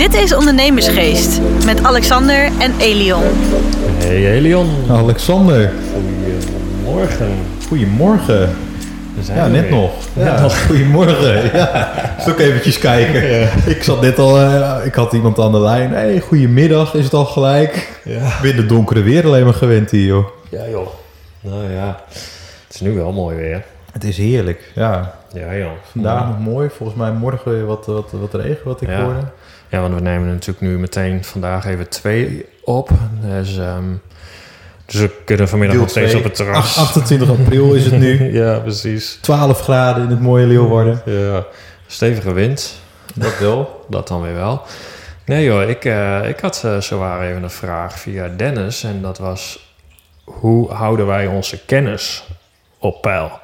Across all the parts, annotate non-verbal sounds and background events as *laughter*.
Dit is Ondernemersgeest met Alexander en Elion. Hey Elion. Alexander, Goedemorgen. goedemorgen. We zijn Ja, net weer. nog. Ja, goedemorgen. *laughs* Ja, ook eventjes kijken. Ik zat net al, eh, ik had iemand aan de lijn. hey, goedemiddag is het al gelijk. Ja. Binnen donkere weer alleen maar gewend hier, joh. ja joh. Nou ja, het is nu wel mooi weer. Het is heerlijk. Ja, Ja joh. vandaag nog mooi. Volgens mij morgen weer wat, wat, wat regen, wat ik Ja. hoorde. Ja, want we nemen natuurlijk nu meteen vandaag even twee op. Dus, ehm, dus we kunnen vanmiddag nog steeds op het terras. Ach, 28 april is het nu. *laughs* ja, precies. 12 graden in het mooie Leeuwarden. Ja. Stevige wind. Dat wel. Dat dan weer wel. Nee joh, ik, eh, ik had uh, zowaar even een vraag via Dennis. En dat was, hoe houden wij onze kennis op peil?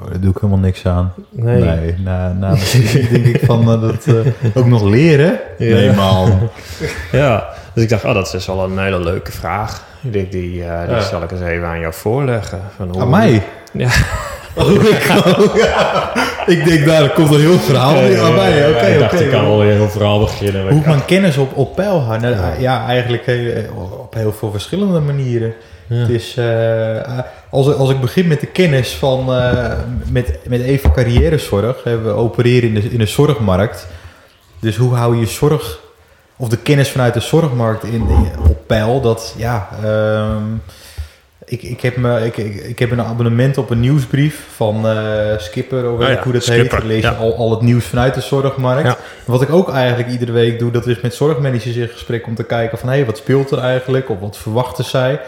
Oh, daar doe ik helemaal niks aan. Nee. Nee, na, na *laughs* mijn denk ik van eh, dat eh, ook nog leren. Ja. Nee, man. *laughs* Ja, dus ik dacht, oh, dat is wel een hele leuke vraag. Ik denk, die, eh, die Ja. zal ik eens even aan jou voorleggen. Van hoe, Aan mij? Ja. Oh, *laughs* ik, denk, daar komt een heel verhaal aan. Oké, ik dacht, ik kan wel een heel verhaal beginnen. Hoe ik- man kennis op, op peil houden? Nou, ja, eigenlijk eh, op heel veel verschillende manieren. Het is, eh, als, als ik begin met de kennis van, eh, met, met even carrièrezorg. We opereren in de, in de zorgmarkt. Dus hoe hou je zorg, of de kennis vanuit de zorgmarkt in, in- op peil? Dat, ja, ehm, ik, ik, heb me, ik, ik, ik heb een abonnement op een nieuwsbrief van eh, Skipper, of weet Oh ik ja, hoe dat Skipper, heet. Dan lees je ja. al, al het nieuws vanuit de zorgmarkt. Ja. Wat ik ook eigenlijk iedere week doe, dat is met zorgmanagers in gesprek om te kijken van hé, hey, wat speelt er eigenlijk of wat verwachten zij.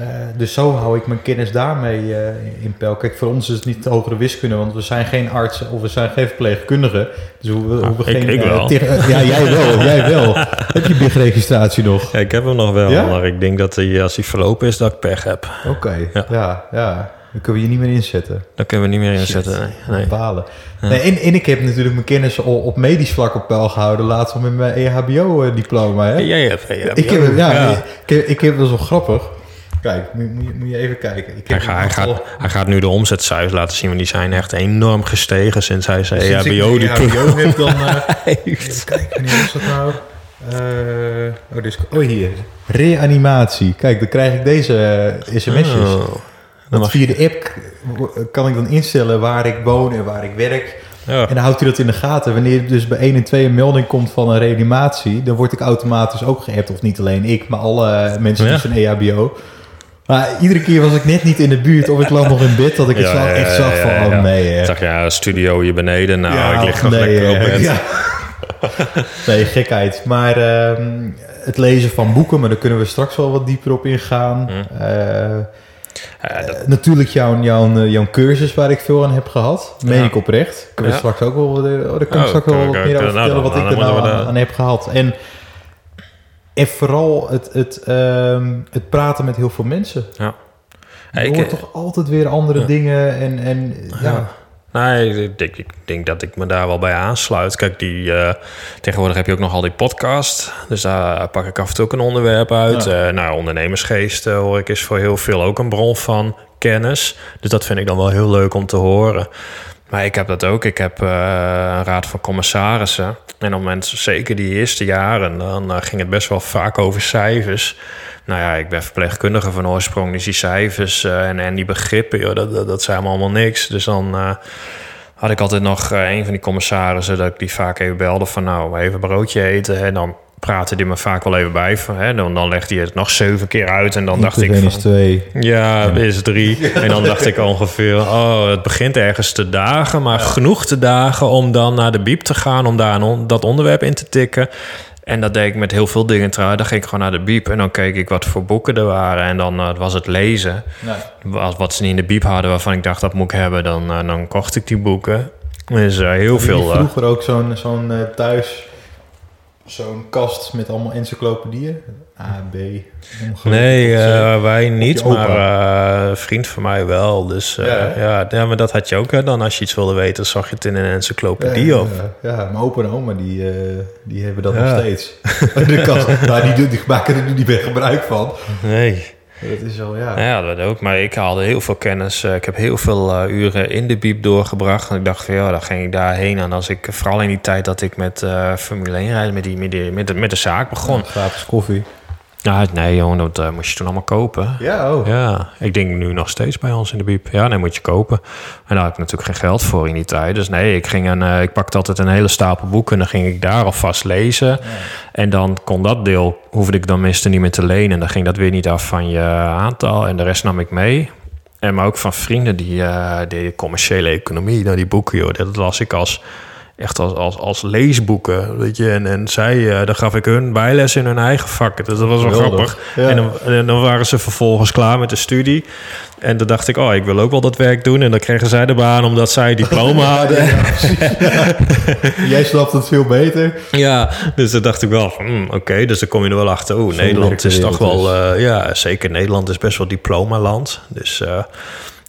Eh, dus zo hou ik mijn kennis daarmee eh, in peil. Kijk, voor ons is het niet de hogere wiskunde, want we zijn geen artsen of we zijn geen verpleegkundigen. Dus hoe we, hoe we ik- geen. ik eh, wel. ja, jij wel, *laughs* jij wel. Heb je BIG-registratie nog? Ja, ik heb hem nog wel, Ja? maar ik denk dat hij, als hij verlopen is, dat ik pech heb. Oké, Ja. ja. ja, Dan kunnen we je niet meer inzetten. Daar kunnen we niet meer inzetten. Nee. nee. Balen. Nee, en, en ik heb natuurlijk mijn kennis op medisch vlak op peil gehouden. Laatst al met mijn E EHBO-diploma. Jij hebt, hebt- Ik heb, ja, ja. Ik, heb, ik heb dat is wel grappig. Kijk, moet, moet, je, moet je even kijken. Ik Hij, heb hij, gaat, hij gaat nu de omzetcijfers laten zien, want die zijn echt enorm gestegen sinds hij zijn E sinds EHBO een diploma EHBO heb, dan... *laughs* eh, heeft. even kijken, wanneer was dat nou? Eh, oh, dus, oh, hier. Reanimatie. Kijk, dan krijg ik deze eh, sms'jes. Oh, Want via de app kan ik dan instellen waar ik woon en waar ik werk. ja. En dan houdt hij dat in de gaten. Wanneer dus bij 1 en 2 een melding komt van een reanimatie, dan word ik automatisch ook geappt. Of niet alleen ik, maar alle mensen Ja. die zijn EHBO. Maar iedere keer was ik net niet in de buurt of ik lag nog in bed, dat ik het Ja, zo ja, echt zag van, ja, oh nee. hè. Ik dacht, ja, studio hier beneden. Nou, ik lig nog lekker op bed. *laughs* Nee, gekheid. Maar ehm, het lezen van boeken, maar daar kunnen we straks wel wat dieper op ingaan. Hm. Eh, dat- natuurlijk jouw, jouw, eh, jouw cursus waar ik veel aan heb gehad. Meen ik oprecht. Kunnen we straks ook wel, eh, oh, daar kan ik Oh, straks wel wat meer over Nou, vertellen wat ik dan er nou aan, aan heb gehad. En, en vooral het, het, ehm, het praten met heel veel mensen. Ja. Je Ik, hoort eh, toch altijd weer andere ja. dingen. En, en ja, Ja. Nee, ik denk, ik denk dat ik me daar wel bij aansluit. Kijk, die, eh, tegenwoordig heb je ook nog al die podcast. Dus daar pak ik af en toe ook een onderwerp uit. Ja. Eh, nou, ondernemersgeest hoor ik is voor heel veel ook een bron van kennis. Dus dat vind ik dan wel heel leuk om te horen. Maar ik heb dat ook. Ik heb eh, een raad van commissarissen. En op het moment, zeker die eerste jaren, dan eh, ging het best wel vaak over cijfers. Nou ja, ik ben verpleegkundige van oorsprong, dus die cijfers eh, en, en die begrippen, joh, dat, dat, dat zijn me allemaal niks. Dus dan had ik altijd nog een van die commissarissen dat ik die vaak even belde van nou, even broodje eten. En dan praatte die me vaak wel even bij. Van, hè, dan, dan legde hij het nog zeven keer uit en dan dacht ik Iedereen is van, twee. ja, is drie. En dan dacht ik ongeveer, oh, het begint ergens te dagen, maar genoeg te dagen om dan naar de biep te gaan, om daar een dat onderwerp in te tikken. En dat deed ik met heel veel dingen trouwens. Dan ging ik gewoon naar de biep en dan keek ik wat voor boeken er waren. En dan eh, was het lezen. Nee. Wat, wat ze niet in de biep hadden waarvan ik dacht dat moet ik hebben, dan, eh, dan kocht ik die boeken. Dus eh, heel veel. vroeger ook zo'n zo'n thuis, zo'n kast met allemaal encyclopedieën? A, B. Nee, zo. eh, wij niet, maar eh, een vriend van mij wel. Dus eh, Ja, ja, ja, maar dat had je ook. Hè? Dan als je iets wilde weten, zag je het in een encyclopedie Ja, of... ja, ja, mijn opa en oma die, eh, die hebben dat nog steeds. *laughs* de kast, nou, die, die maken er nu niet meer gebruik van. Nee. Dat is wel, ja. Ja, dat ook. Maar ik haalde heel veel kennis. Eh, ik heb heel veel eh, uren in de biep doorgebracht. En ik dacht van ja, dan ging ik daarheen. En als ik, vooral in die tijd dat ik met eh, Formule 1 rijden, met, die, met, die, met, de, met de zaak begon. Gratis koffie. Ja, nee jongen, dat eh, moest je toen allemaal kopen. Ja, oh. Ja, ik denk nu nog steeds bij ons in de biep. Ja, nee, moet je kopen. En daar had ik natuurlijk geen geld voor in die tijd. Dus nee, ik, ging een, eh, ik pakte altijd een hele stapel boeken... en dan ging ik daar alvast lezen. En dan kon dat deel, hoefde ik dan minstens niet meer te lenen. En dan ging dat weer niet af van je aantal. En de rest nam ik mee. En maar ook van vrienden die uh, de commerciële economie... Nou, die boeken, joh, dat las ik als echt als, als, als leesboeken. Weet je? En, en zij, uh, dan gaf ik hun bijles in hun eigen vak. Dus dat was wel grappig. ja. En, dan, en dan waren ze vervolgens klaar met de studie. En dan dacht ik, oh, ik wil ook wel dat werk doen. En dan kregen zij de baan omdat zij diploma *laughs* hadden. *laughs* Jij snapt het veel beter. Ja, dus dan dacht ik wel van, hmm, oké, dus dan kom je er wel achter. Oeh, Zo Nederland is toch wel, eh, ja, zeker Nederland is best wel diplomaland. Dus, eh,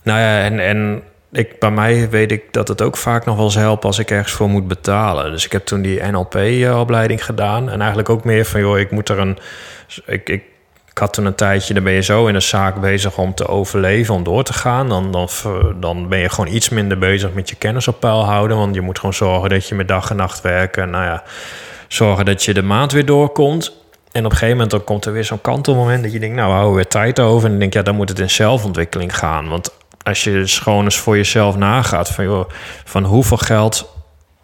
nou ja, en, en ik, bij mij weet ik dat het ook vaak nog wel eens helpt als ik ergens voor moet betalen. Dus ik heb toen die NLP-opleiding gedaan. En eigenlijk ook meer van, joh, ik moet er een... Ik, ik, had toen een tijdje, dan ben je zo in een zaak bezig om te overleven, om door te gaan. Dan, dan, dan ben je gewoon iets minder bezig met je kennis op peil houden. Want je moet gewoon zorgen dat je met dag en nacht werken. Nou ja, zorgen dat je de maand weer doorkomt. En op een gegeven moment dan komt er weer zo'n kantelmoment dat je denkt, nou, we houden weer tijd over. En dan denk je, ja, dan moet het in zelfontwikkeling gaan. Want als je dus gewoon eens voor jezelf nagaat van, joh, van hoeveel geld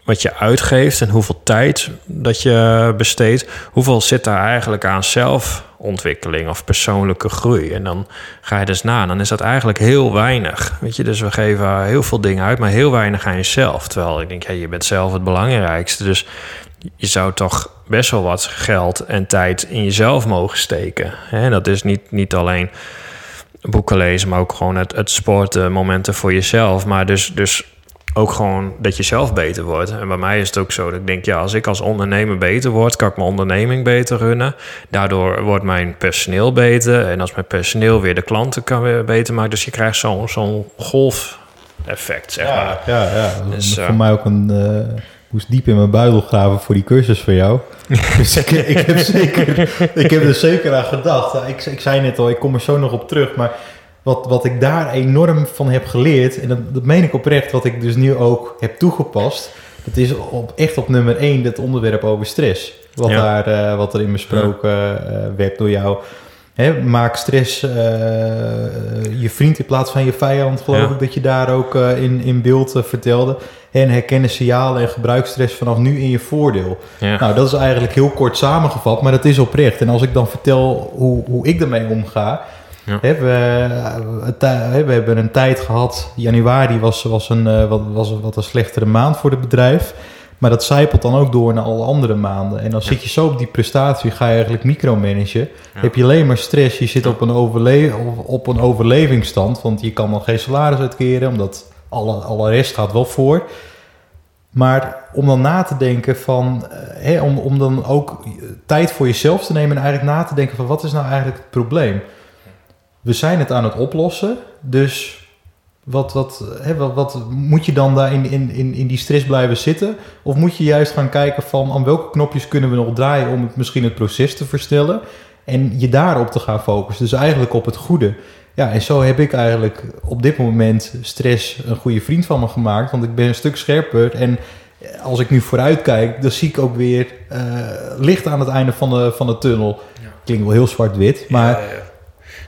wat je uitgeeft en hoeveel tijd dat je besteedt, hoeveel zit daar eigenlijk aan zelfontwikkeling of persoonlijke groei? En dan ga je dus na dan is dat eigenlijk heel weinig. Weet je, dus we geven heel veel dingen uit, maar heel weinig aan jezelf. Terwijl ik denk, ja, je bent zelf het belangrijkste. Dus je zou toch best wel wat geld en tijd in jezelf mogen steken. En dat is niet, niet alleen boeken lezen, maar ook gewoon het, het sporten, momenten voor jezelf. Maar dus, dus ook gewoon dat je zelf beter wordt. En bij mij is het ook zo dat ik denk, ja, als ik als ondernemer beter word, kan ik mijn onderneming beter runnen. Daardoor wordt mijn personeel beter. En als mijn personeel weer de klanten kan weer beter maken. Dus je krijgt zo'n zo'n golfeffect, zeg maar. Ja, ja. Dus, voor eh, mij ook een... eh, moest diep in mijn buidel graven voor die cursus van jou. *laughs* dus ik, ik, heb zeker, ik heb er zeker aan gedacht. Ik, ik zei net al, ik kom er zo nog op terug. Maar wat, wat ik daar enorm van heb geleerd... en dat, dat meen ik oprecht, wat ik dus nu ook heb toegepast... dat is op, echt op nummer één het onderwerp over stress. Wat, Ja. daar, eh, wat erin besproken eh, werd door jou... Hè, maak stress eh, je vriend in plaats van je vijand, geloof Ja. ik, dat je daar ook in, in beeld vertelde. En herkennen signalen en gebruik stress vanaf nu in je voordeel. Ja. Nou, dat is eigenlijk heel kort samengevat, maar dat is oprecht. En als ik dan vertel hoe, hoe ik ermee omga. Ja. We, eh, hè, we hebben een tijd gehad, januari was, was, een, eh, wat, was een wat een slechtere maand voor het bedrijf. Maar dat zijpelt dan ook door naar alle andere maanden. En dan zit je zo op die prestatie, ga je eigenlijk micromanagen. Heb je alleen maar stress, je zit op een, overle op- op een overlevingsstand. Want je kan dan geen salaris uitkeren, omdat alle, alle rest gaat wel voor. Maar om dan na te denken van, eh, hè, om, om dan ook tijd voor jezelf te nemen en eigenlijk na te denken van wat is nou eigenlijk het probleem? We zijn het aan het oplossen, dus wat, wat, hè, wat, moet je dan daar in, in, in, die stress blijven zitten? Of moet je juist gaan kijken van aan welke knopjes kunnen we nog draaien om het, misschien het proces te versnellen en je daarop te gaan focussen? Dus eigenlijk op het goede. Ja, en zo heb ik eigenlijk op dit moment stress een goede vriend van me gemaakt. Want ik ben een stuk scherper. En als ik nu vooruit kijk, dan zie ik ook weer eh, licht aan het einde van de, van de tunnel. Klinkt wel heel zwart-wit, maar Ja, ja.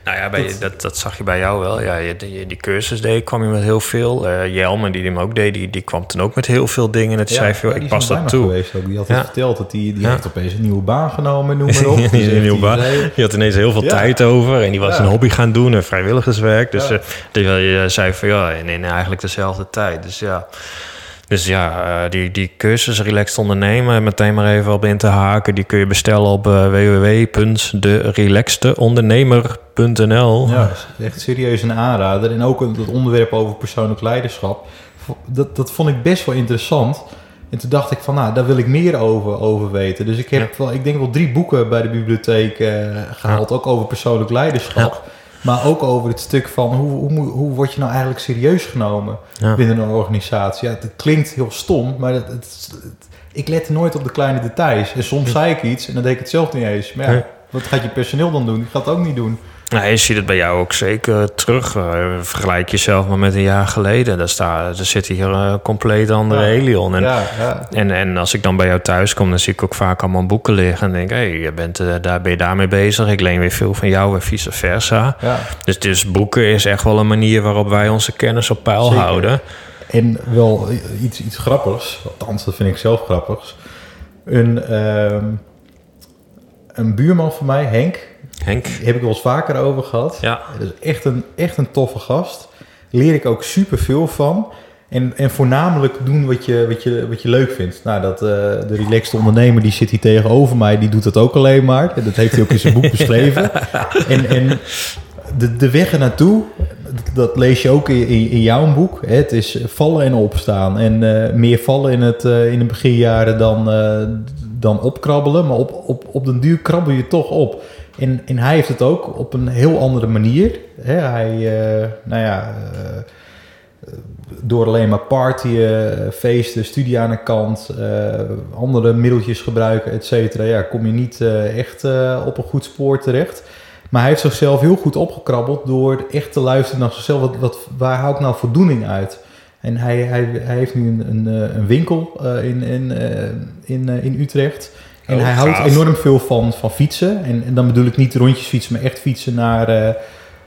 Nou ja, bij, Dat- dat, dat, zag je bij jou wel. Ja, je, die, die cursus deed, kwam je met heel veel. Eh Jelme, die hem ook deed, die, die kwam toen ook met heel veel dingen. En toen zei ja, ik die pas dat toe. Geweest ook. Die had Ja. het verteld dat die, die heeft opeens een nieuwe baan genomen, noem *laughs* maar op. Die nieuwe baan. Je had ineens heel veel tijd over. En die was een hobby gaan doen en vrijwilligerswerk. Dus eh, die, je zei van ja, in, in eigenlijk dezelfde tijd. Dus ja, dus ja eh, die, die cursus Relaxed Ondernemen, meteen maar even op in te haken. Die kun je bestellen op uh, www.derelaxedondernemer.nl. Ja, echt serieus een aanrader. En ook het onderwerp over persoonlijk leiderschap. Dat, dat vond ik best wel interessant. En toen dacht ik van, nou, daar wil ik meer over, over weten. Dus ik heb wel, ik denk wel drie boeken bij de bibliotheek eh, gehaald. Ook over persoonlijk leiderschap. Maar ook over het stuk van, hoe, hoe, hoe word je nou eigenlijk serieus genomen Ja. binnen een organisatie? Ja, het klinkt heel stom, maar het, het- het- ik lette nooit op de kleine details. En soms zei ik iets en dan deed ik het zelf niet eens. Maar Ja. wat gaat je personeel dan doen? Die gaat het ook niet doen. Nou, je ziet het bij jou ook zeker terug. Uh, vergelijk jezelf maar met een jaar geleden. Daar, staat, er zit hier een compleet andere ja. Helion. En, ja, ja. En, en als ik dan bij jou thuis kom, dan zie ik ook vaak allemaal boeken liggen. En denk, hé, hey, je bent, uh, daar ben je daarmee bezig. Ik leen weer veel van jou en vice versa. Dus, dus boeken is echt wel een manier waarop wij onze kennis op peil Zeker. houden. En wel iets, iets grappigs, althans dat vind ik zelf grappigs. Een, uh, een buurman van mij, Henk, Henk. heb ik wel eens vaker over gehad. Ja. Dat is echt een, echt een toffe gast. Leer ik ook super veel van. En, en voornamelijk doen wat je, wat, je, wat je leuk vindt. Nou, dat, uh, de relaxed ondernemer die zit hier tegenover mij, die doet dat ook alleen maar. Dat heeft hij ook in zijn boek beschreven. *laughs* En, en de, de weg er naartoe, dat lees je ook in, in, in jouw boek. Het is vallen en opstaan. En uh, meer vallen in, het, uh, in de beginjaren dan, dan opkrabbelen. Maar op, op, op den duur krabbel je toch op. En, en hij heeft het ook op een heel andere manier. Hij, uh, nou ja, uh, door alleen maar partyen, feesten, studie aan de kant, uh, andere middeltjes gebruiken, et cetera. Ja, kom je niet echt op een goed spoor terecht. Maar hij heeft zichzelf heel goed opgekrabbeld door echt te luisteren naar zichzelf. Wat, wat, waar hou ik nou voldoening uit? En hij, hij, hij heeft nu een, een, een winkel in, in, in, in Utrecht. En oh, hij houdt gaaf. enorm veel van, van fietsen. En, en, dan bedoel ik niet rondjes fietsen, maar echt fietsen naar uh,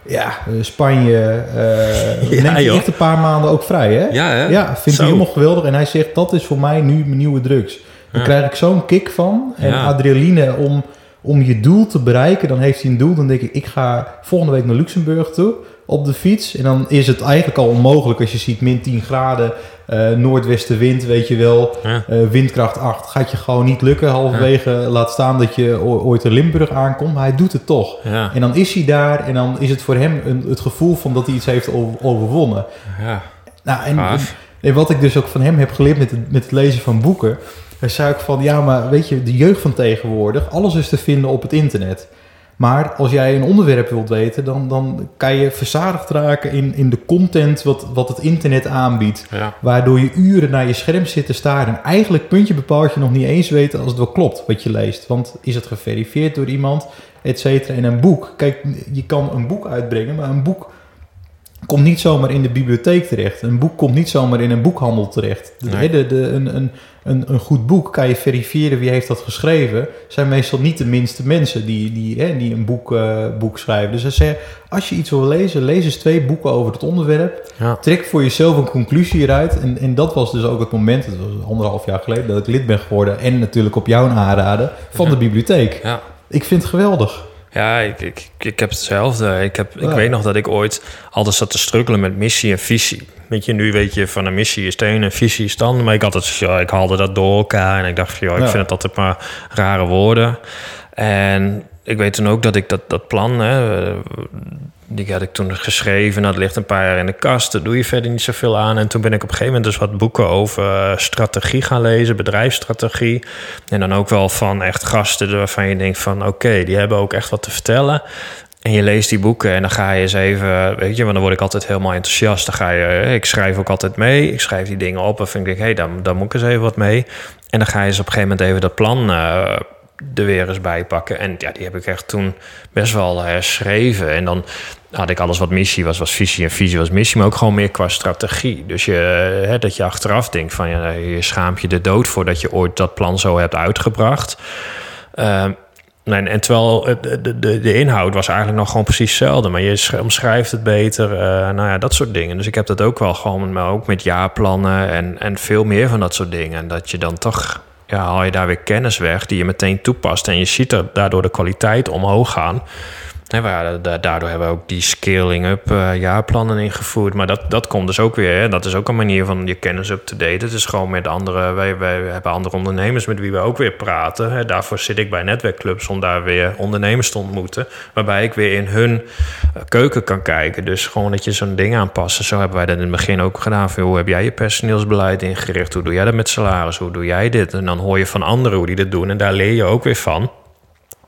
ja, Spanje. *laughs* Uh, ja, neemt echt een paar maanden ook vrij, hè? Ja, hè? ja vindt hij helemaal geweldig. En hij zegt, dat is voor mij nu mijn nieuwe drugs. Daar ja. krijg ik zo'n kick van. En ja. adrenaline om, om je doel te bereiken. Dan heeft hij een doel. Dan denk ik, ik ga volgende week naar Luxemburg toe op de fiets. En dan is het eigenlijk al onmogelijk als je ziet min 10 graden, uh, noordwestenwind, weet je wel, ja. uh, windkracht 8. Gaat je gewoon niet lukken halverwege. Ja. Laat staan dat je ooit in Limburg aankomt, maar hij doet het toch. Ja. En dan is hij daar en dan is het voor hem een, het gevoel van dat hij iets heeft over, overwonnen. Nou, en, en, en, wat ik dus ook van hem heb geleerd met het, met het lezen van boeken, dan zei ik van, ja, maar weet je, de jeugd van tegenwoordig, alles is te vinden op het internet. Maar als jij een onderwerp wilt weten, dan, dan kan je verzadigd raken in, in de content wat, wat het internet aanbiedt. Ja. Waardoor je uren naar je scherm zit te staren. En eigenlijk puntje bepaald je nog niet eens weten als het wel klopt wat je leest. Want is het geverifieerd door iemand, et cetera. En een boek, kijk, je kan een boek uitbrengen, maar een boek komt niet zomaar in de bibliotheek terecht. Een boek komt niet zomaar in een boekhandel terecht. Nee. De, de, een, een, een, een goed boek kan je verifiëren wie heeft dat geschreven. Zijn meestal niet de minste mensen die, die, hè, die een boek, uh, boek schrijven. Dus hij zei, als je iets wil lezen, lees eens twee boeken over het onderwerp. Ja. Trek voor jezelf een conclusie eruit. En, en dat was dus ook het moment, het was anderhalf jaar geleden, dat ik lid ben geworden. En natuurlijk op jouw aanraden van Ja. de bibliotheek. Ja. Ik vind het geweldig. Ja, ik, ik, ik heb hetzelfde. Ik, heb, ik Ja. weet nog dat ik ooit altijd zat te struggelen met missie en visie. Weet je, nu weet je van een missie is het een en visie is het ander. Maar ik, altijd, ja, ik haalde dat door elkaar en ik dacht ja, ik Ja. vind het altijd maar rare woorden. En ik weet toen ook dat ik dat, dat plan, hè, die had ik toen geschreven. Dat ligt een paar jaar in de kast. Daar doe je verder niet zoveel aan. En toen ben ik op een gegeven moment dus wat boeken over eh, strategie gaan lezen, bedrijfsstrategie. En dan ook wel van echt gasten waarvan je denkt van oké, die hebben ook echt wat te vertellen. En je leest die boeken en dan ga je eens even, weet je, want dan word ik altijd helemaal enthousiast. Dan ga je, eh, ik schrijf ook altijd mee. Ik schrijf die dingen op en vind ik, hé, hey, daar moet ik eens even wat mee. En dan ga je eens op een gegeven moment even dat plan eh, er weer eens bij pakken. En ja, die heb ik echt toen best wel herschreven. En dan had ik alles wat missie was, was visie en visie was missie, maar ook gewoon meer qua strategie. Dus je, hè, dat je achteraf denkt van, ja, je schaamt je de dood voor dat je ooit dat plan zo hebt uitgebracht. Ehm, Nee, en terwijl de, de, de inhoud was eigenlijk nog gewoon precies hetzelfde. Maar je sch- omschrijft het beter. eh, nou ja, dat soort dingen. Dus ik heb dat ook wel gewoon, maar ook met jaarplannen en, en veel meer van dat soort dingen. En dat je dan toch, ja, haal je daar weer kennis weg die je meteen toepast. En je ziet er daardoor de kwaliteit omhoog gaan. Daardoor hebben we ook die scaling-up eh, jaarplannen ingevoerd. Maar dat, dat komt dus ook weer. Hè? Dat is ook een manier van je kennis up-to-date. Het is gewoon met andere... Wij, wij hebben andere ondernemers met wie we ook weer praten. Hè? Daarvoor zit ik bij netwerkclubs om daar weer ondernemers te ontmoeten. Waarbij ik weer in hun eh, keuken kan kijken. Dus gewoon dat je zo'n ding aanpast. En Zo hebben wij dat in het begin ook gedaan. Hoe heb jij je personeelsbeleid ingericht? Hoe doe jij dat met salaris? Hoe doe jij dit? En dan hoor je van anderen hoe die dat doen. En daar leer je ook weer van.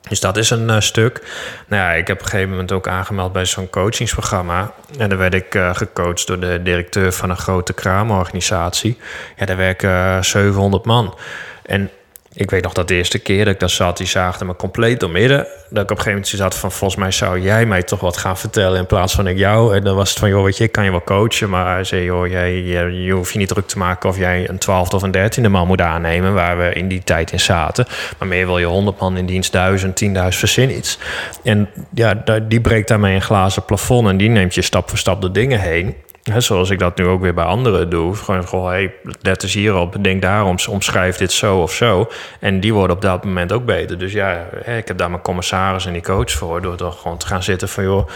Dus dat is een eh, stuk. Nou ja, ik heb op een gegeven moment ook aangemeld bij zo'n coachingsprogramma. En dan werd ik eh, gecoacht door de directeur van een grote kraamorganisatie. Ja, daar werken eh, 700 man. En ik weet nog dat de eerste keer dat ik daar zat, die zaagde me compleet door midden. Dat ik op een gegeven moment zat van, volgens mij zou jij mij toch wat gaan vertellen in plaats van ik jou. En dan was het van, joh, weet je, ik kan je wel coachen, maar hij zei, joh, jij, je, je hoeft je niet druk te maken of jij een twaalfde of een dertiende man moet aannemen, waar we in die tijd in zaten. Maar meer wil je honderd man in dienst, duizend, tienduizend, verzin iets. En ja, die breekt daarmee een glazen plafond en die neemt je stap voor stap de dingen heen zoals ik dat nu ook weer bij anderen doe. Gewoon, goh, hey, let eens hierop, denk daarom, omschrijf dit zo of zo. En die worden op dat moment ook beter. Dus ja, ik heb daar mijn commissaris en die coach voor. Door toch gewoon te gaan zitten van, joh,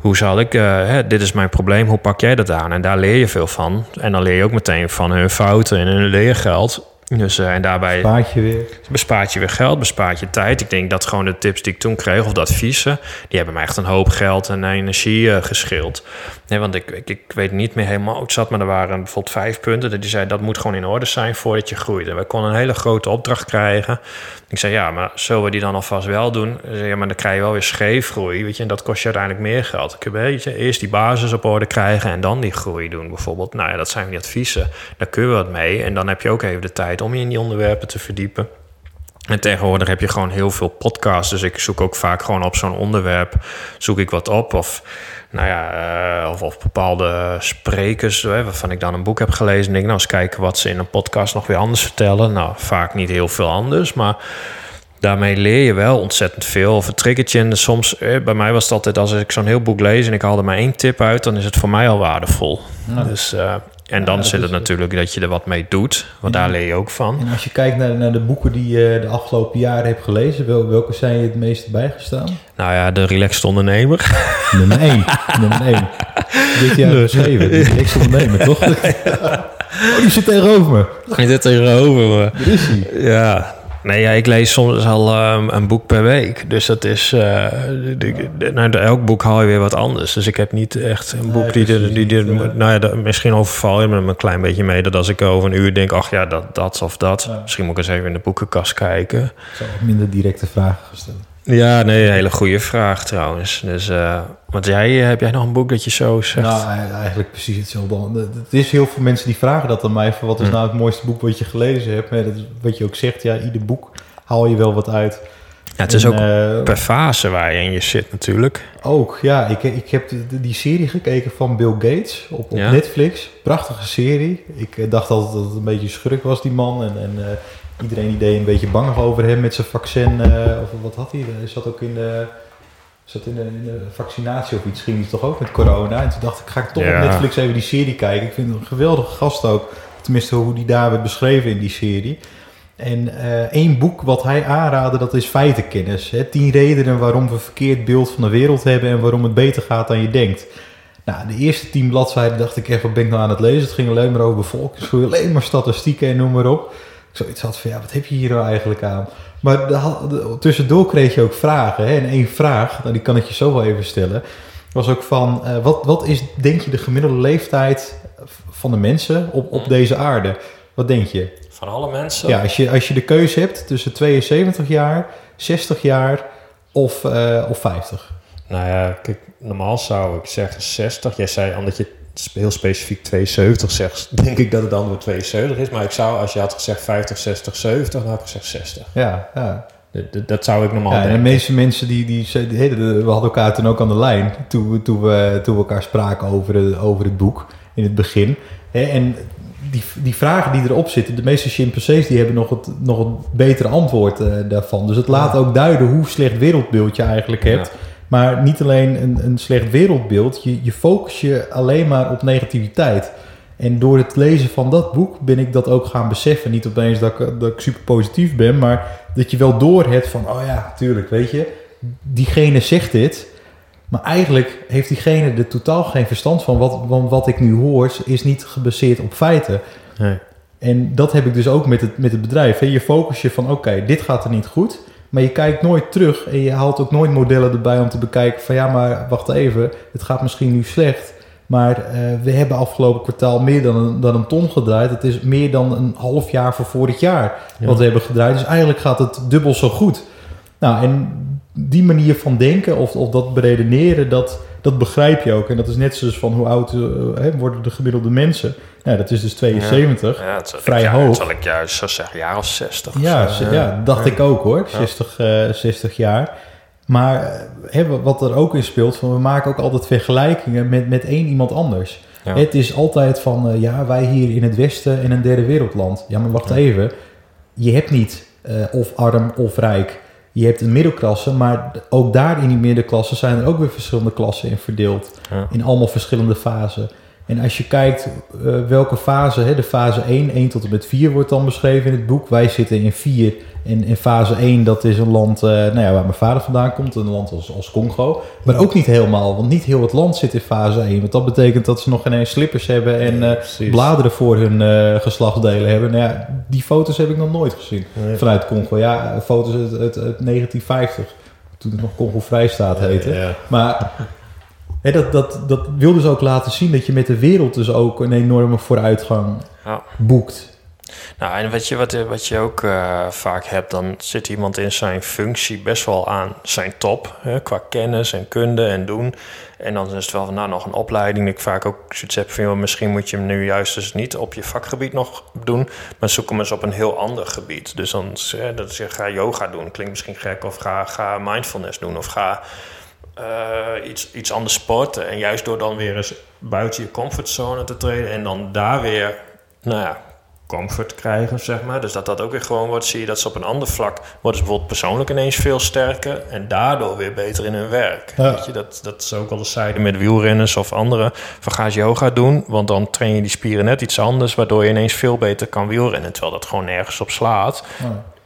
hoe zal ik, hè, dit is mijn probleem, hoe pak jij dat aan? En daar leer je veel van. En dan leer je ook meteen van hun fouten en hun leergeld. Dus, uh, en daarbij bespaart je weer. Bespaart je weer geld, bespaart je tijd. Ik denk dat gewoon de tips die ik toen kreeg, of de adviezen, die hebben mij echt een hoop geld en energie uh, geschild. Nee, want ik, ik, ik, weet niet meer helemaal hoe het zat, maar er waren bijvoorbeeld vijf punten. Dat die zei dat moet gewoon in orde zijn voordat je groeit. En we konden een hele grote opdracht krijgen. Ik zei ja, maar zullen we die dan alvast wel doen? Zei, ja, maar dan krijg je wel weer scheefgroei, weet je, en dat kost je uiteindelijk meer geld. Ik heb weet je, eerst die basis op orde krijgen en dan die groei doen, bijvoorbeeld. Nou ja, dat zijn die adviezen. Daar kun je wat mee en dan heb je ook even de tijd om je in die onderwerpen te verdiepen. En tegenwoordig heb je gewoon heel veel podcasts. Dus ik zoek ook vaak gewoon op zo'n onderwerp. Zoek ik wat op. Of, nou ja, uh, of, of, bepaalde sprekers. Hè, waarvan ik dan een boek heb gelezen. En denk, nou eens kijken wat ze in een podcast nog weer anders vertellen. Nou, vaak niet heel veel anders. Maar daarmee leer je wel ontzettend veel. Of een triggertje. En soms, eh, bij mij was het altijd als ik zo'n heel boek lees. En ik haalde maar één tip uit. Dan is het voor mij al waardevol. Dus... Uh, en dan zit het natuurlijk dat je er wat mee doet, want daar leer je ook van. En als je kijkt naar, naar de boeken die je de afgelopen jaren hebt gelezen, welke zijn je het meest bijgestaan? Nou ja, de Relaxed Ondernemer. Nummer 1. *laughs* Nummer 1. Dit jaar geschreven. De Relaxed Ondernemer, toch? *laughs* oh, die zit tegenover me. Die zit tegenover me. Daar is hij. Ja, Nee, ja, ik lees soms al um, een boek per week. Dus dat is. Uh, de, de, nou, elk boek haal je weer wat anders. Dus ik heb niet echt een boek die. De, die, die nou ja, misschien overval je me een klein beetje mee. Dat als ik over een uur denk, ach ja, dat, dat of dat. Ja. Misschien moet ik eens even in de boekenkast kijken. Ik zou minder directe vragen gesteld. Ja, nee, een hele goede vraag trouwens. Dus, uh, want jij, heb jij nog een boek dat je zo zegt? Nou, eigenlijk precies hetzelfde. Het is heel veel mensen die vragen dat aan mij. Van wat is hm. nou het mooiste boek wat je gelezen hebt? Maar dat is wat je ook zegt, ja, ieder boek haal je wel wat uit. Ja, het is ook uh, per fase waar je in je zit natuurlijk. Ook, ja. Ik, ik heb die serie gekeken van Bill Gates op, op ja. Netflix. Prachtige serie. Ik dacht altijd dat het een beetje schurk was, die man. En, en uh, iedereen die deed een beetje bang over hem met zijn vaccin. Uh, of wat had hij? Hij zat ook in de, zat in de, in de vaccinatie of iets. Ging hij toch ook met corona? En toen dacht ik, ga ik toch ja. op Netflix even die serie kijken. Ik vind het een geweldige gast ook. Tenminste, hoe die daar werd beschreven in die serie. En uh, één boek wat hij aanraadde, dat is feitenkennis. Hè? Tien redenen waarom we een verkeerd beeld van de wereld hebben en waarom het beter gaat dan je denkt. Nou, de eerste tien bladzijden dacht ik echt, wat ben ik nou aan het lezen? Het ging alleen maar over bevolkingsgroei, alleen maar statistieken en noem maar op. Ik zoiets had van, ja, wat heb je hier nou eigenlijk aan? Maar de, de, tussendoor kreeg je ook vragen. Hè? En één vraag, nou, die kan ik je zo wel even stellen, was ook van, uh, wat, wat is, denk je, de gemiddelde leeftijd van de mensen op, op deze aarde? Wat denk je? Van alle mensen? Ja, als je, als je de keuze hebt tussen 72 jaar, 60 jaar of, uh, of 50. Nou ja, kijk, normaal zou ik zeggen 60. Jij zei, omdat je heel specifiek 72 zegt, denk ik dat het dan weer 72 is. Maar ik zou, als je had gezegd 50, 60, 70, dan had ik gezegd 60. Ja, ja. Dat, dat zou ik normaal ja, denken. En de meeste mensen die, die, die, we hadden elkaar toen ook aan de lijn, toen, toen, we, toen we elkaar spraken over, het, over het boek in het begin. En die, die vragen die erop zitten, de meeste chimpansees die hebben nog het, nog een betere antwoord uh, daarvan. Dus het laat ook duiden hoe slecht wereldbeeld je eigenlijk hebt. Ja. Maar niet alleen een, een slecht wereldbeeld, je, je focus je alleen maar op negativiteit. En door het lezen van dat boek ben ik dat ook gaan beseffen. Niet opeens dat ik, dat ik super positief ben, maar dat je wel door hebt van, oh ja, tuurlijk, weet je, diegene zegt dit. Maar eigenlijk heeft diegene er totaal geen verstand van. Wat, want wat ik nu hoor is niet gebaseerd op feiten. Nee. En dat heb ik dus ook met het, met het bedrijf. Hè. Je focus je van oké, dit gaat er niet goed. Maar je kijkt nooit terug en je haalt ook nooit modellen erbij om te bekijken van ja, maar wacht even, het gaat misschien nu slecht. Maar uh, we hebben afgelopen kwartaal meer dan een, dan een ton gedraaid. Het is meer dan een half jaar voor vorig jaar ja. wat we hebben gedraaid. Dus eigenlijk gaat het dubbel zo goed. Nou, en die manier van denken of, of dat beredeneren, dat, dat begrijp je ook. En dat is net zoals van hoe oud eh, hè, worden de gemiddelde mensen. Nou, dat is dus 72. Ja, het zal ik- Vrij hoog. het zal ik juist zo zeggen, jaar of 60. of Ja, zo. ja, dacht ik ook hoor. 60, eh, 60 jaar. Maar eh, hè, wat er ook in speelt, van we maken ook altijd vergelijkingen met, met één iemand anders. Ja. Het is altijd van, eh, ja, wij hier in het Westen in een derde wereldland. Ja, maar wacht Ja. even. Je hebt niet of arm of rijk. Je hebt een middelklasse, maar ook daar in die middenklasse zijn er ook weer verschillende klassen in verdeeld. Ja. In allemaal verschillende fasen. En als je kijkt eh, welke fase, hè, de fase 1, 1 tot en met 4 wordt dan beschreven in het boek. Wij zitten in 4. En in fase 1, dat is een land eh, nou ja, waar mijn vader vandaan komt. Een land als, als Congo. Maar ook niet helemaal, want niet heel het land zit in fase 1. Want dat betekent dat ze nog geen eens slippers hebben en eh, bladeren voor hun geslachtsdelen hebben. Nou ja, die foto's heb ik nog nooit gezien Nee. vanuit Congo. Ja, foto's uit, uit, uit 1950, toen het nog Congo Vrijstaat heette. Ja. Maar dat, dat, dat wil dus ook laten zien dat je met de wereld dus ook een enorme vooruitgang Ja. boekt. Nou, en wat je, wat, wat je ook eh, vaak hebt, dan zit iemand in zijn functie best wel aan zijn top. Hè, qua kennis en kunde en doen. En dan is het wel van, nou, nog een opleiding. Ik vaak ook zoiets heb van, joh, misschien moet je hem nu juist dus niet op je vakgebied nog doen. Maar zoek hem eens op een heel ander gebied. Dus dan hè, dat je, ga yoga doen. Klinkt misschien gek. Of ga, ga mindfulness doen. Of ga eh, iets, iets anders sporten. En juist door dan weer eens buiten je comfortzone te treden en dan daar weer, nou ja, comfort krijgen, zeg maar. Dus dat dat ook weer gewoon wordt, zie je dat ze op een ander vlak worden ze bijvoorbeeld persoonlijk ineens veel sterker en daardoor weer beter in hun werk. Ja. Weet je, dat, dat is ook al de zijde met wielrenners of anderen. Van ga yoga doen, want dan train je die spieren net iets anders, waardoor je ineens veel beter kan wielrennen, terwijl dat gewoon nergens op slaat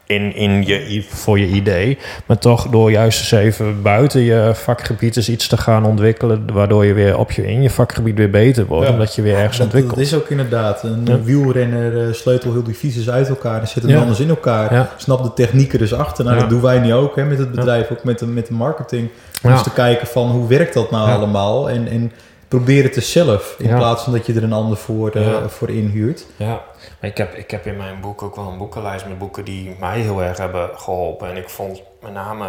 in, in je, voor je idee. Maar toch door juist eens even buiten je vakgebied eens iets te gaan ontwikkelen... waardoor je weer op je, in je vakgebied weer beter wordt. Ja. Omdat je weer ergens Dat, dat ontwikkelt. is ook inderdaad. Een Ja. wielrenner uh, sleutelt heel die fietsers uit elkaar en zet hem Ja. anders in elkaar. Ja. Snap de technieken dus achter. Nou, Ja. dat doen wij nu ook hè, met het bedrijf, ook met de, met de marketing. Om Ja. eens te kijken van hoe werkt dat nou Ja. allemaal. En, en probeer het dus zelf. In Ja. plaats van dat je er een ander voor, eh, Ja. voor inhuurt. Ja, maar ik heb, ik heb in mijn boek ook wel een boekenlijst met boeken die mij heel erg hebben geholpen. En ik vond met name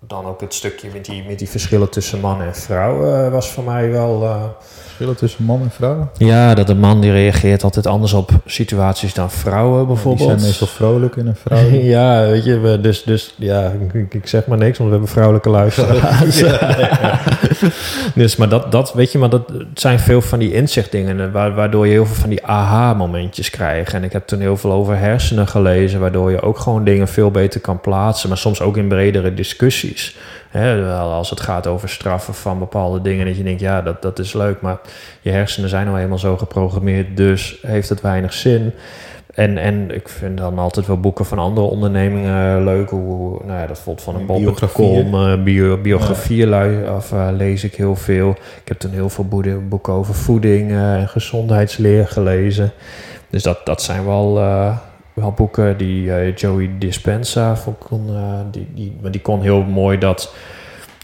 dan ook het stukje met die, met die verschillen tussen man en vrouw eh, was voor mij wel... eh, Verschillen tussen man en vrouw. Ja, dat een man die reageert altijd anders op situaties dan vrouwen bijvoorbeeld. Die zijn meestal vrolijk en een vrouw. *laughs* Ja, weet je, we- dus, dus ja, ik, ik zeg maar niks, want we hebben vrouwelijke luisteraars. *laughs* *laughs* *laughs* dus, maar dat, dat, weet je, maar dat zijn veel van die inzichtdingen, eh, wa- waardoor je heel veel van die aha-momentjes krijgt. En ik heb toen heel veel over hersenen gelezen, waardoor je ook gewoon dingen veel beter kan plaatsen, maar soms ook in bredere discussies. Als het gaat over straffen van bepaalde dingen, dat je denkt, ja, dat, dat is leuk, maar je hersenen zijn nou eenmaal zo geprogrammeerd, dus heeft het weinig zin. En, en ik vind dan altijd wel boeken van andere ondernemingen leuk. Hoe, nou ja, dat voelt van een eh, bio, biografieën lees ik heel veel. Ik heb toen heel veel boeken over voeding eh, en gezondheidsleer gelezen. Dus dat, dat zijn wel, eh, wel boeken die eh, Joey Dispenza vond kon, die, die, maar die kon heel mooi dat,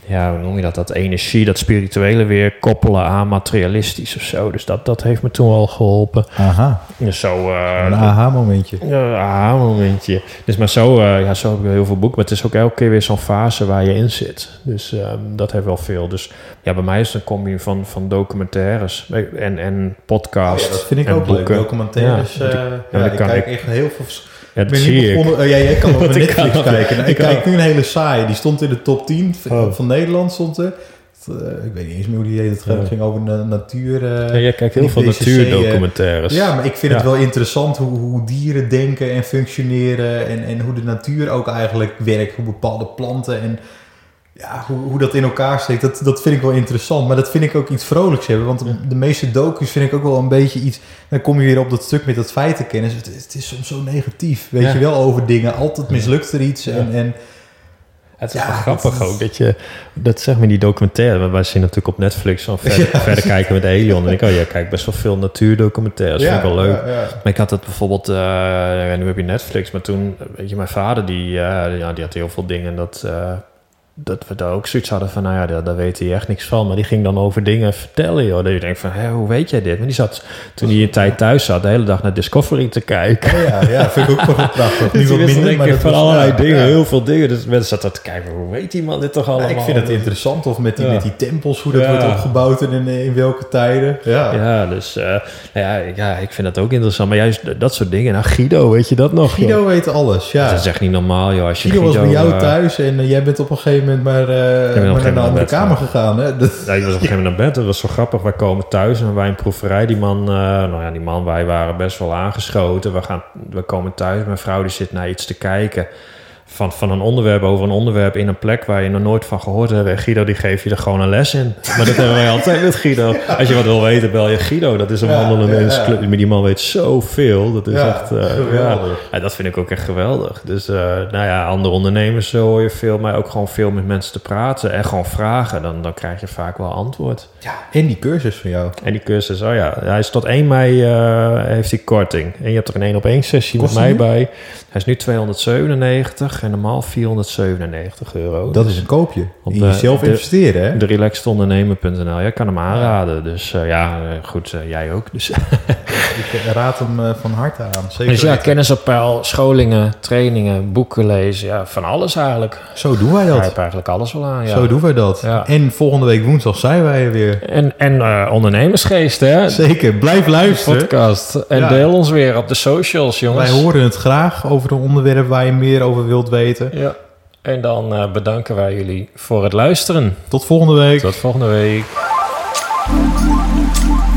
ja, hoe noem je dat, dat energie, dat spirituele weer koppelen aan materialistisch of zo. Dus dat, dat heeft me toen wel geholpen. Aha, Dus zo, eh, een aha-momentje. ja, aha, momentje. Dus maar zo, eh, ja, zo heb ik heel veel boeken. Maar het is ook elke keer weer zo'n fase waar je in zit. Dus ehm, dat heeft wel veel. Dus ja, bij mij is het een combi van, van documentaires en, en podcasts. Oh ja, dat vind ik en ook leuk. boeken. Documentaires. Ja, eh, ja, ik kijk ik- echt heel veel... Ja, ben zie ik. eh, ja, jij kan *laughs* op Netflix kan- kijken. Nou, ik ik kijk nu een hele saai. Die stond in de top 10 v- Oh. van Nederland. Stond er. Eh, ik weet niet eens meer hoe die heet. Het ging- Ja. ging over na- natuur. eh, Ja, jij kijkt heel veel natuurdocumentaires. Ja, maar ik vind het wel interessant hoe, hoe dieren denken en functioneren. En, en hoe de natuur ook eigenlijk werkt. Hoe bepaalde planten en ja, hoe, hoe dat in elkaar steekt. Dat, dat vind ik wel interessant. Maar dat vind ik ook iets vrolijks hebben. Want de, de meeste docus vind ik ook wel een beetje iets... Dan kom je weer op dat stuk met dat feitenkennis. Het, het is soms zo negatief. Weet Ja. je wel, over dingen. Altijd mislukt er iets. En, en Het is Ja, wel dat grappig ook dat je, dat zeg maar die documentaire, want wij zien natuurlijk op Netflix van verder, *laughs* verder kijken met Elion. En ik, oh ja, kijk best wel veel natuurdocumentaires, vind ik wel leuk. Ja, ja. Maar ik had het bijvoorbeeld, eh, ja, nu heb je Netflix, maar toen, weet je, mijn vader die, eh, ja, die had heel veel dingen dat, eh, dat we daar ook zoiets hadden van, nou ja, daar, daar weet hij echt niks van. Maar die ging dan over dingen vertellen, joh. Dat je denkt van, hé, hoe weet jij dit? Maar die zat, toen hij een tijd thuis zat, de hele dag naar Discovery te kijken. Ja, ja, *laughs* vind ik ook wel prachtig. Dus wat die wist minder, in maar van allerlei ja, dingen, ja. heel veel dingen. Dus mensen zaten te kijken, hoe weet die man dit toch allemaal? ik vind het interessant of met die, met die tempels, hoe dat wordt opgebouwd en in, in welke tijden. Ja. Ja, dus nou ja, ik- ja, ik vind dat ook interessant. Maar juist dat soort dingen. Nou, Guido, weet je dat nog? joh? Guido weet alles, ja. Dat is echt niet normaal, joh. Als je Guido was bij jou eh, thuis en eh, jij bent op een gegeven moment maar, eh, maar gegeven naar een andere kamer gegaan. gegaan. Hè? Dat, Ja, je was op een gegeven moment naar bed. Dat was zo grappig. Wij komen thuis en wij een proeverij. Die man, eh, nou ja, die man, wij waren best wel aangeschoten. We, gaan, we komen thuis. Mijn vrouw die zit naar iets te kijken. Van, van een onderwerp over een onderwerp in een plek waar je nog nooit van gehoord hebt. En Guido die geeft je er gewoon een les in. Maar dat hebben wij altijd met Guido. Als je wat wil weten, bel je Guido. Dat is een Ja, wandelende ja, die man weet zoveel. Dat is Ja, echt... eh, geweldig. ja. Ja, dat vind ik ook echt geweldig. Dus eh, nou ja, andere ondernemers zo hoor je veel. Maar ook gewoon veel met mensen te praten. En gewoon vragen. Dan, dan krijg je vaak wel antwoord. ja. En die cursus van jou. En die cursus, oh ja, hij is tot 1 mei eh, heeft hij korting. En je hebt er een één op één sessie Kost met mij nu? bij. Hij is nu 297 normaal 497 euro. Dat is een koopje. Op In jezelf de- investeren, hè? De relaxedondernemer.nl. Ja, ik kan hem aanraden. Dus eh, ja, eh, goed, eh, jij ook. Dus, *laughs* Ik raad hem eh, van harte aan. Zeker dus ja, weten. kennis op peil, scholingen, trainingen, boeken lezen. Ja, van alles eigenlijk. Zo doen wij dat. heeft eigenlijk alles wel aan, ja. Zo doen wij dat. Ja. En volgende week woensdag zijn wij er weer. En, en eh, ondernemersgeest, hè? Zeker, blijf luisteren. Podcast. En Ja. deel ons weer op de socials, jongens. Wij horen het graag over een onderwerp waar je meer over wilt weten. Ja. En dan eh, bedanken wij jullie voor het luisteren. Tot volgende week. Tot volgende week.